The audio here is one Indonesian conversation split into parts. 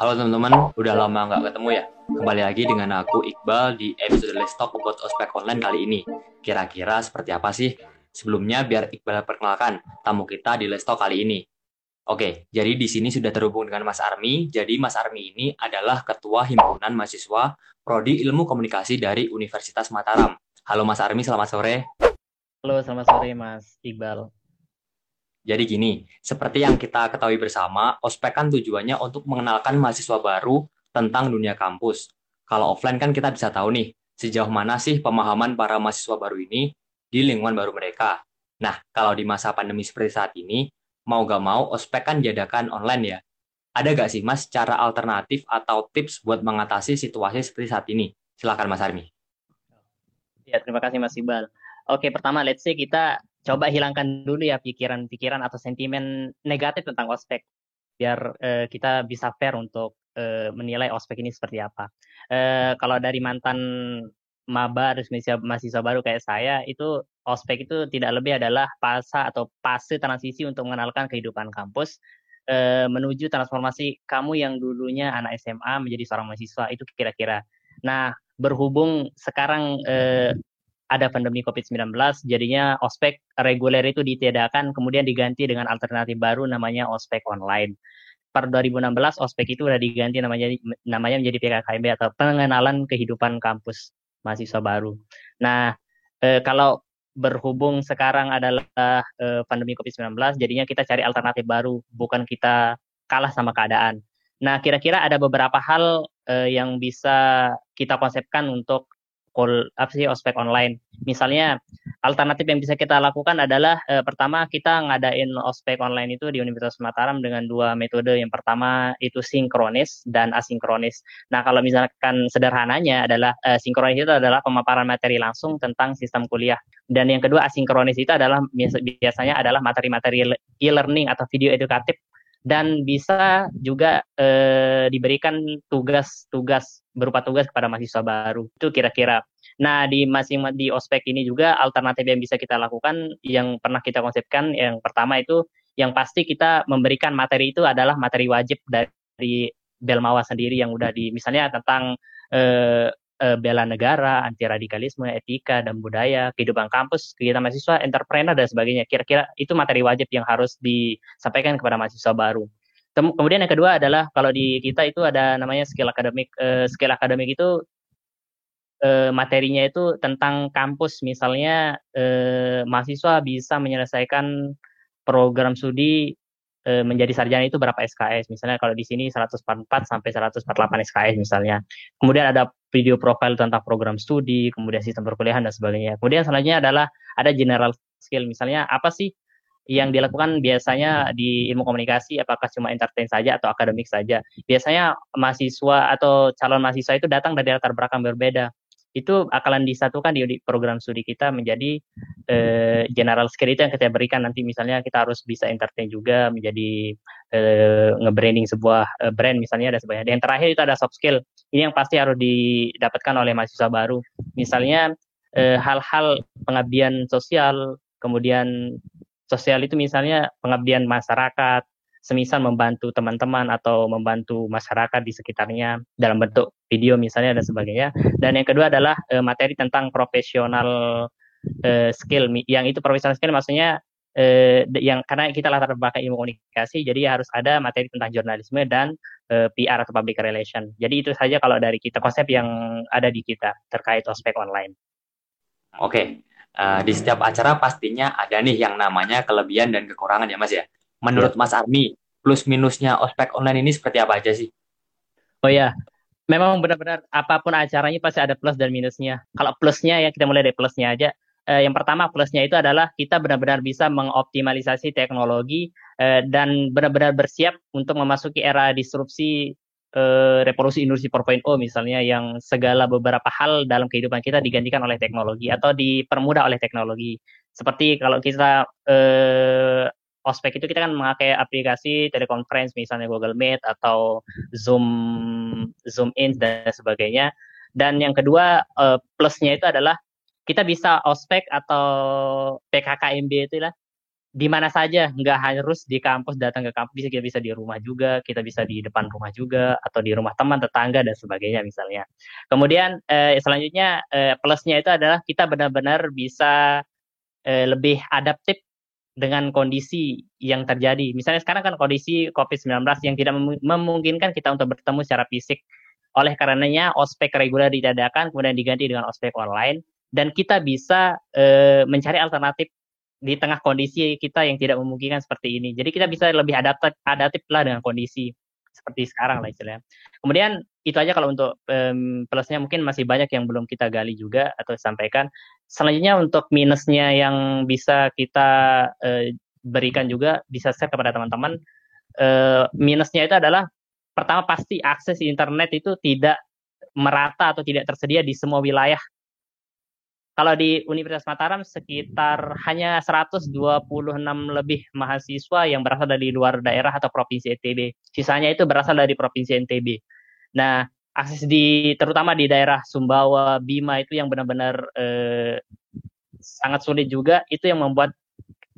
Halo teman-teman, udah lama nggak ketemu ya? Kembali lagi dengan aku Iqbal di episode Let's Talk About Ospek Online kali ini. Kira-kira seperti apa sih? Sebelumnya biar Iqbal perkenalkan tamu kita di Let's Talk kali ini. Oke, jadi di sini sudah terhubung dengan Mas Armi. Jadi Mas Armi ini adalah Ketua Himpunan Mahasiswa Prodi Ilmu Komunikasi dari Universitas Mataram. Halo Mas Armi, selamat sore. Halo, selamat sore Mas Iqbal. Jadi gini, seperti yang kita ketahui bersama, ospek kan tujuannya untuk mengenalkan mahasiswa baru tentang dunia kampus. Kalau offline kan kita bisa tahu nih, sejauh mana sih pemahaman para mahasiswa baru ini di lingkungan baru mereka. Nah, kalau di masa pandemi seperti saat ini, mau gak mau ospek kan diadakan online ya. Ada gak sih mas cara alternatif atau tips buat mengatasi situasi seperti saat ini? Silakan Mas Armi. Ya, terima kasih Mas Iqbal. Oke, pertama let's say kita coba hilangkan dulu ya pikiran-pikiran atau sentimen negatif tentang ospek biar uh, kita bisa fair untuk uh, menilai ospek ini seperti apa. Uh, kalau dari mantan maba harus mahasiswa baru kayak saya itu ospek itu tidak lebih adalah fase atau fase transisi untuk mengenalkan kehidupan kampus uh, menuju transformasi kamu yang dulunya anak SMA menjadi seorang mahasiswa itu kira-kira. Nah berhubung sekarang uh, ada pandemi COVID-19, jadinya ospek reguler itu ditiadakan, kemudian diganti dengan alternatif baru namanya ospek online. Per 2016 ospek itu sudah diganti namanya namanya menjadi PKKMB atau pengenalan kehidupan kampus mahasiswa baru. Nah, e, kalau berhubung sekarang adalah e, pandemi COVID-19, jadinya kita cari alternatif baru, bukan kita kalah sama keadaan. Nah, kira-kira ada beberapa hal e, yang bisa kita konsepkan untuk call apa sih ospek online. Misalnya alternatif yang bisa kita lakukan adalah e, pertama kita ngadain ospek online itu di Universitas Mataram dengan dua metode. Yang pertama itu sinkronis dan asinkronis. Nah kalau misalkan sederhananya adalah e, sinkronis itu adalah pemaparan materi langsung tentang sistem kuliah. Dan yang kedua asinkronis itu adalah biasanya adalah materi-materi e-learning atau video edukatif dan bisa juga e, diberikan tugas-tugas berupa tugas kepada mahasiswa baru itu kira-kira. Nah di masing di ospek ini juga alternatif yang bisa kita lakukan yang pernah kita konsepkan yang pertama itu yang pasti kita memberikan materi itu adalah materi wajib dari Belmawa sendiri yang udah di misalnya tentang e, uh, bela negara, anti radikalisme, etika dan budaya, kehidupan kampus, kegiatan mahasiswa, entrepreneur dan sebagainya. Kira-kira itu materi wajib yang harus disampaikan kepada mahasiswa baru. Kemudian yang kedua adalah kalau di kita itu ada namanya skill akademik. Uh, skill akademik itu uh, materinya itu tentang kampus, misalnya uh, mahasiswa bisa menyelesaikan program studi menjadi sarjana itu berapa SKS misalnya kalau di sini 144 sampai 148 SKS misalnya kemudian ada video profile tentang program studi, kemudian sistem perkuliahan dan sebagainya. Kemudian selanjutnya adalah ada general skill, misalnya apa sih yang dilakukan biasanya di ilmu komunikasi, apakah cuma entertain saja atau akademik saja. Biasanya mahasiswa atau calon mahasiswa itu datang dari latar belakang berbeda itu akan disatukan di program studi kita menjadi eh, general skill itu yang kita berikan nanti misalnya kita harus bisa entertain juga menjadi eh, nge-branding sebuah eh, brand misalnya dan sebagainya. Dan yang terakhir itu ada soft skill. Ini yang pasti harus didapatkan oleh mahasiswa baru. Misalnya eh, hal-hal pengabdian sosial, kemudian sosial itu misalnya pengabdian masyarakat, semisal membantu teman-teman atau membantu masyarakat di sekitarnya dalam bentuk video misalnya dan sebagainya. Dan yang kedua adalah e, materi tentang profesional e, skill. Yang itu profesional skill maksudnya e, yang karena kita latar belakang ilmu komunikasi, jadi harus ada materi tentang jurnalisme dan e, PR atau public relation. Jadi itu saja kalau dari kita konsep yang ada di kita terkait ospek online. Oke, uh, di setiap acara pastinya ada nih yang namanya kelebihan dan kekurangan ya Mas ya. Menurut ya. Mas Armi, plus minusnya ospek online ini seperti apa aja sih? Oh ya, memang benar-benar apa pun acaranya pasti ada plus dan minusnya. Kalau plusnya ya kita mulai dari plusnya aja. Eh, yang pertama plusnya itu adalah kita benar-benar bisa mengoptimalisasi teknologi eh, dan benar-benar bersiap untuk memasuki era disrupsi eh, revolusi industri 4.0 misalnya yang segala beberapa hal dalam kehidupan kita digantikan oleh teknologi atau dipermudah oleh teknologi. Seperti kalau kita eh, ospek itu kita kan memakai aplikasi telekonferensi misalnya Google Meet atau Zoom Zoom In dan sebagainya. Dan yang kedua uh, plusnya itu adalah kita bisa ospek atau PKKMB itu lah di mana saja, nggak harus di kampus datang ke kampus, kita bisa di rumah juga, kita bisa di depan rumah juga, atau di rumah teman, tetangga dan sebagainya misalnya. Kemudian eh, selanjutnya eh, plusnya itu adalah kita benar-benar bisa eh, lebih adaptif dengan kondisi yang terjadi. Misalnya sekarang kan kondisi COVID-19 yang tidak memungkinkan kita untuk bertemu secara fisik. Oleh karenanya ospek reguler ditiadakan kemudian diganti dengan ospek online dan kita bisa e, mencari alternatif di tengah kondisi kita yang tidak memungkinkan seperti ini. Jadi kita bisa lebih adaptif, adaptif lah dengan kondisi seperti sekarang lah istilahnya. Kemudian itu aja kalau untuk um, plusnya mungkin masih banyak yang belum kita gali juga atau sampaikan. Selanjutnya untuk minusnya yang bisa kita uh, berikan juga bisa share kepada teman-teman. Uh, minusnya itu adalah pertama pasti akses internet itu tidak merata atau tidak tersedia di semua wilayah kalau di Universitas Mataram sekitar hanya 126 lebih mahasiswa yang berasal dari luar daerah atau provinsi NTB. Sisanya itu berasal dari provinsi NTB. Nah, akses di terutama di daerah Sumbawa, Bima itu yang benar-benar eh, sangat sulit juga. Itu yang membuat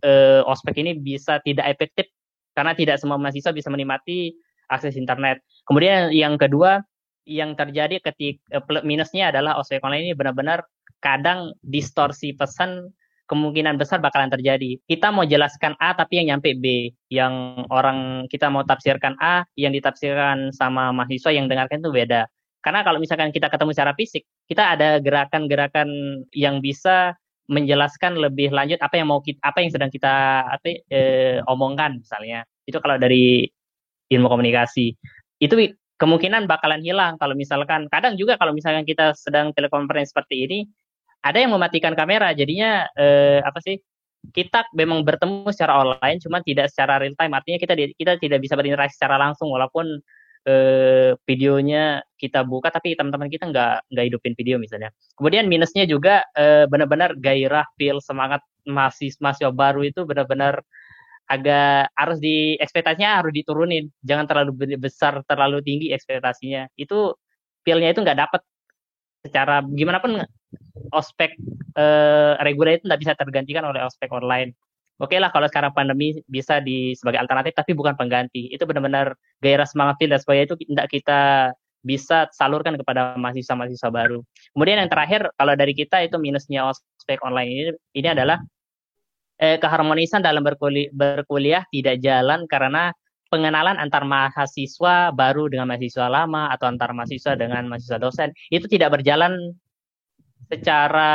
eh, ospek ini bisa tidak efektif karena tidak semua mahasiswa bisa menikmati akses internet. Kemudian yang kedua yang terjadi ketika eh, minusnya adalah ospek online ini benar-benar kadang distorsi pesan kemungkinan besar bakalan terjadi. Kita mau jelaskan A tapi yang nyampe B. Yang orang kita mau tafsirkan A, yang ditafsirkan sama mahasiswa yang dengarkan itu beda. Karena kalau misalkan kita ketemu secara fisik, kita ada gerakan-gerakan yang bisa menjelaskan lebih lanjut apa yang mau kita, apa yang sedang kita apa, eh, omongkan misalnya. Itu kalau dari ilmu komunikasi. Itu kemungkinan bakalan hilang kalau misalkan kadang juga kalau misalkan kita sedang telekonferensi seperti ini ada yang mematikan kamera jadinya eh, apa sih kita memang bertemu secara online cuma tidak secara real time. Artinya kita kita tidak bisa berinteraksi secara langsung walaupun eh, videonya kita buka tapi teman-teman kita nggak nggak hidupin video misalnya. Kemudian minusnya juga eh, benar-benar gairah feel semangat masih masih baru itu benar-benar agak harus di ekspektasinya harus diturunin. Jangan terlalu besar terlalu tinggi ekspektasinya. Itu feelnya itu nggak dapat secara gimana pun ospek eh, reguler itu tidak bisa tergantikan oleh ospek online. Oke okay lah kalau sekarang pandemi bisa di sebagai alternatif tapi bukan pengganti. Itu benar-benar gairah semangat dan sebagainya itu tidak kita bisa salurkan kepada mahasiswa-mahasiswa baru. Kemudian yang terakhir kalau dari kita itu minusnya ospek online ini, ini adalah eh, keharmonisan dalam berkuliah, berkuliah tidak jalan karena pengenalan antar mahasiswa baru dengan mahasiswa lama atau antar mahasiswa dengan mahasiswa dosen itu tidak berjalan secara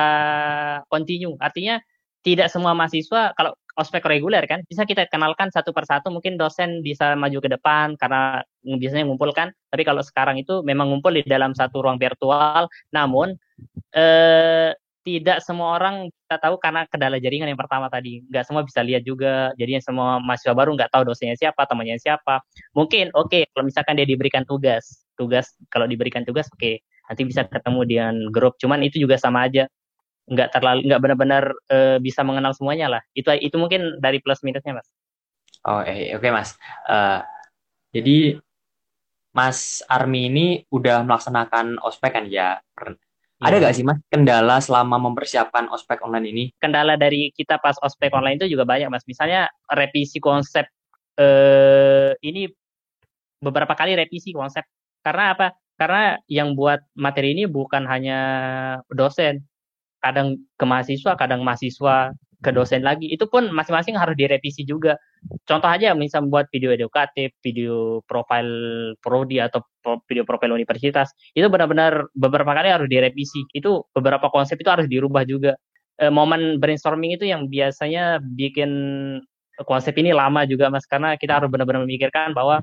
kontinu. Artinya tidak semua mahasiswa kalau ospek reguler kan bisa kita kenalkan satu persatu. Mungkin dosen bisa maju ke depan karena biasanya ngumpulkan tapi kalau sekarang itu memang ngumpul di dalam satu ruang virtual. Namun eh, tidak semua orang kita tahu karena kendala jaringan yang pertama tadi. Nggak semua bisa lihat juga. Jadinya semua mahasiswa baru nggak tahu dosennya siapa temannya siapa. Mungkin oke okay, kalau misalkan dia diberikan tugas tugas kalau diberikan tugas oke. okay, nanti bisa ketemu dengan grup cuman itu juga sama aja nggak terlalu nggak benar-benar e, bisa mengenal semuanya lah itu itu mungkin dari plus minusnya mas oh eh, oke okay, mas uh, jadi mas Armi ini udah melaksanakan ospek kan ya ada iya. gak sih mas kendala selama mempersiapkan ospek online ini? Kendala dari kita pas ospek online itu juga banyak mas. Misalnya revisi konsep eh, ini beberapa kali revisi konsep. Karena apa? Karena yang buat materi ini bukan hanya dosen. Kadang ke mahasiswa kadang mahasiswa ke dosen lagi. Itu pun masing-masing harus direvisi juga. Contoh aja misal buat video edukatif video profil prodi atau video profil universitas itu benar-benar beberapa kali harus direvisi. Itu beberapa konsep itu harus dirubah juga. E, momen brainstorming itu yang biasanya bikin konsep ini lama juga mas. Karena kita harus benar-benar memikirkan bahwa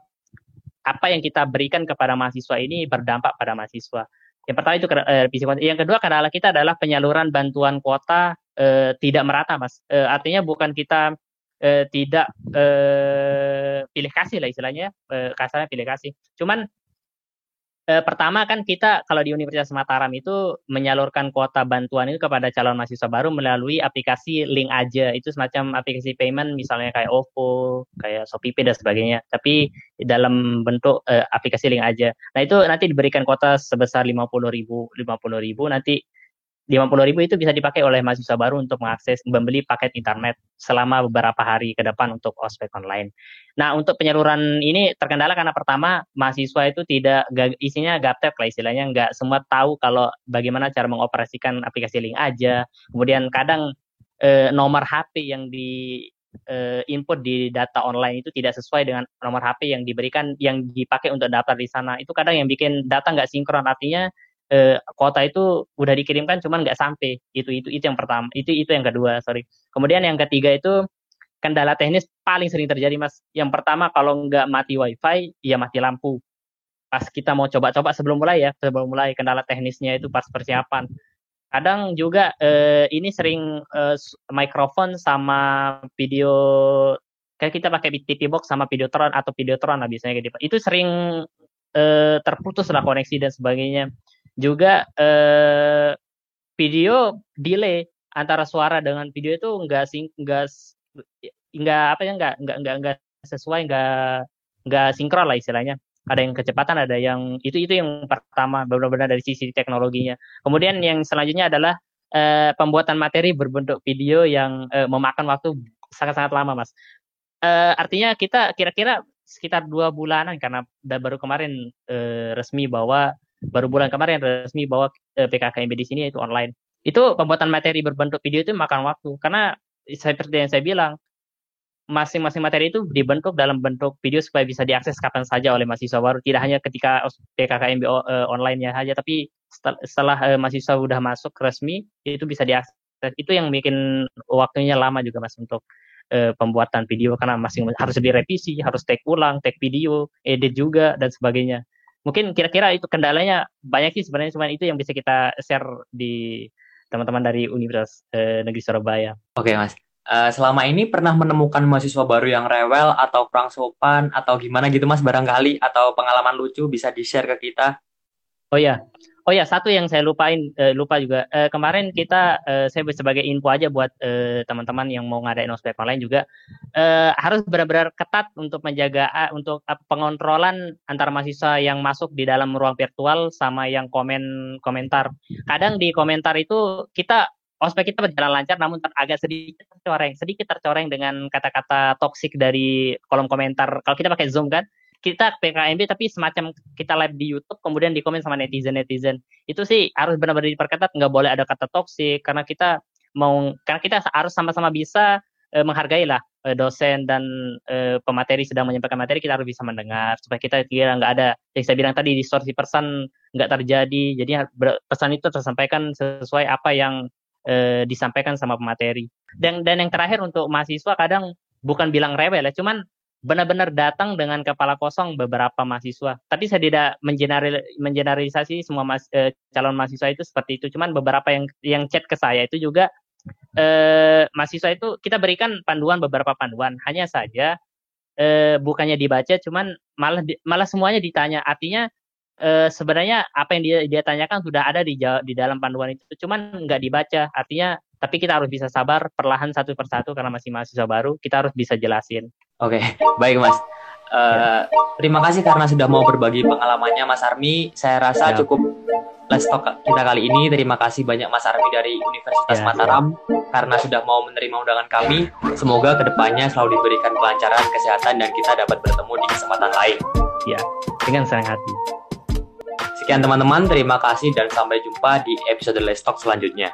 apa yang kita berikan kepada mahasiswa ini berdampak pada mahasiswa. Yang pertama itu eh, Yang kedua kendala kita adalah penyaluran bantuan kuota eh, tidak merata, mas. Eh, artinya bukan kita eh, tidak eh, pilih kasih lah istilahnya, eh, kasarnya pilih kasih. Cuman Eh, pertama kan kita kalau di Universitas Mataram itu menyalurkan kuota bantuan itu kepada calon mahasiswa baru melalui aplikasi link aja. Itu semacam aplikasi payment misalnya kayak OVO, kayak ShopeePay dan sebagainya. Tapi dalam bentuk eh, aplikasi link aja. Nah, itu nanti diberikan kuota sebesar 50.000 50.000 nanti 50.000 itu bisa dipakai oleh mahasiswa baru untuk mengakses membeli paket internet selama beberapa hari ke depan untuk ospek online. Nah, untuk penyaluran ini terkendala karena pertama mahasiswa itu tidak isinya gaptek lah istilahnya nggak semua tahu kalau bagaimana cara mengoperasikan aplikasi link aja. Kemudian kadang eh, nomor HP yang di eh, input di data online itu tidak sesuai dengan nomor HP yang diberikan yang dipakai untuk daftar di sana. Itu kadang yang bikin data nggak sinkron artinya eh, kuota itu udah dikirimkan cuman nggak sampai. Itu itu itu yang pertama. Itu itu yang kedua sorry. Kemudian yang ketiga itu kendala teknis paling sering terjadi mas. Yang pertama kalau nggak mati wifi ya mati lampu. Pas kita mau coba-coba sebelum mulai ya sebelum mulai kendala teknisnya itu pas persiapan. Kadang juga eh, ini sering eh, mikrofon sama video kayak kita pakai TV box sama Videotron atau Videotron lah biasanya gitu. Itu sering eh, terputus lah koneksi dan sebagainya juga eh, video delay antara suara dengan video itu enggak sing enggak enggak apa ya enggak enggak enggak enggak sesuai enggak enggak sinkron lah istilahnya. Ada yang kecepatan ada yang itu itu yang pertama benar-benar dari sisi teknologinya. Kemudian yang selanjutnya adalah eh, pembuatan materi berbentuk video yang eh, memakan waktu sangat-sangat lama mas. Eh, artinya kita kira-kira sekitar dua bulanan karena baru kemarin eh, resmi bahwa baru bulan kemarin resmi bahwa eh, PKKMB di sini itu online. Itu pembuatan materi berbentuk video itu makan waktu. Karena seperti yang saya bilang masing-masing materi itu dibentuk dalam bentuk video supaya bisa diakses kapan saja oleh mahasiswa baru. Tidak hanya ketika PKKMB uh, online ya saja tapi setelah, uh, mahasiswa sudah masuk resmi itu bisa diakses. Itu yang bikin waktunya lama juga mas untuk uh, pembuatan video. Karena masing harus direvisi harus take ulang take video edit juga dan sebagainya mungkin kira-kira itu kendalanya banyak sih sebenarnya cuma itu yang bisa kita share di teman-teman dari Universitas eh, Negeri Surabaya. Oke mas, uh, selama ini pernah menemukan mahasiswa baru yang rewel atau kurang sopan atau gimana gitu mas barangkali atau pengalaman lucu bisa di share ke kita? Oh ya, Oh ya, satu yang saya lupain, uh, lupa juga. Uh, kemarin kita, uh, saya sebagai info aja buat teman teman-teman yang mau ngadain ospek online juga, harus benar-benar ketat untuk menjaga, uh, untuk uh, pengontrolan antara mahasiswa yang masuk di dalam ruang virtual sama yang komen komentar. Kadang di komentar itu kita ospek kita berjalan lancar, namun agak sedikit tercoreng, sedikit tercoreng dengan kata-kata toksik dari kolom komentar. Kalau kita pakai Zoom kan, kita PKMB tapi semacam kita live di YouTube kemudian dikomen sama netizen netizen. Itu sih harus benar-benar diperketat nggak boleh ada kata toksik karena kita mau karena kita harus sama-sama bisa e, menghargai lah e, dosen dan e, pemateri sedang menyampaikan materi kita harus bisa mendengar supaya kita kira nggak ada yang saya bilang tadi distorsi pesan nggak terjadi. Jadi pesan itu tersampaikan sesuai apa yang e, disampaikan sama pemateri. Dan dan yang terakhir untuk mahasiswa kadang bukan bilang rewel ya cuman benar-benar datang dengan kepala kosong beberapa mahasiswa. Tapi saya tidak mengeneralisasi semua mas, eh, calon mahasiswa itu seperti itu. Cuman beberapa yang yang chat ke saya itu juga eh, mahasiswa itu kita berikan panduan beberapa panduan. Hanya saja eh, bukannya dibaca, cuman malah malah semuanya ditanya. Artinya eh, sebenarnya apa yang dia dia tanyakan sudah ada di di dalam panduan itu, cuman nggak dibaca. Artinya tapi kita harus bisa sabar perlahan satu persatu karena masih mahasiswa baru kita harus bisa jelasin oke okay. baik mas uh, terima kasih karena sudah mau berbagi pengalamannya mas Armi saya rasa ya. cukup let's talk kita kali ini terima kasih banyak mas Armi dari Universitas ya, Mataram ya. karena sudah mau menerima undangan kami semoga ke depannya selalu diberikan kelancaran kesehatan dan kita dapat bertemu di kesempatan lain ya dengan senang hati Sekian teman-teman, terima kasih dan sampai jumpa di episode Let's Talk selanjutnya.